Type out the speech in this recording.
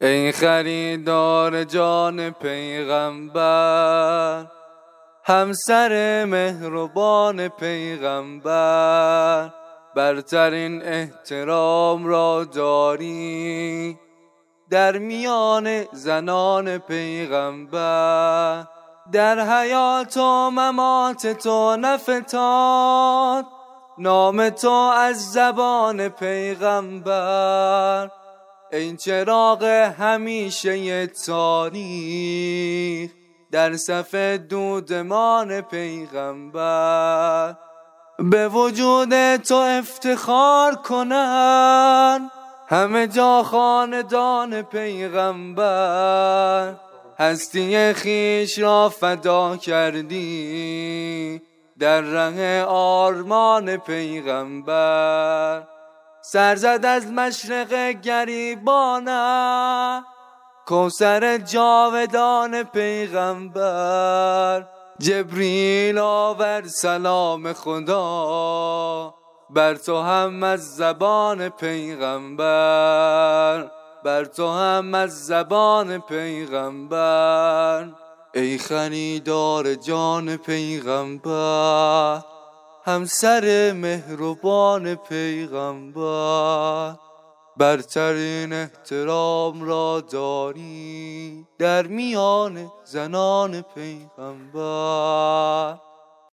ای خریدار جان پیغمبر همسر مهربان پیغمبر برترین احترام را داری در میان زنان پیغمبر. در حیات و ممات تو نفتاد نام تو از زبان پیغمبر. این چراغ همیشه تاریخ در صف دودمان پیغمبر. به وجود تو افتخار کنن. همه جا خاندان پیغمبر. هستی خیش را فدا کردی. در ره آرمان پیغمبر. سرزد از مشرق گریبانه کوسر جاودان پیغمبر. جبریل آور سلام خدا بر تو هم از زبان پیغمبر. بر تو هم از زبان پیغمبر. ای خریدار جان پیغمبر همسر مهربان پیغمبر برترین احترام را داری در میان زنان پیغمبر.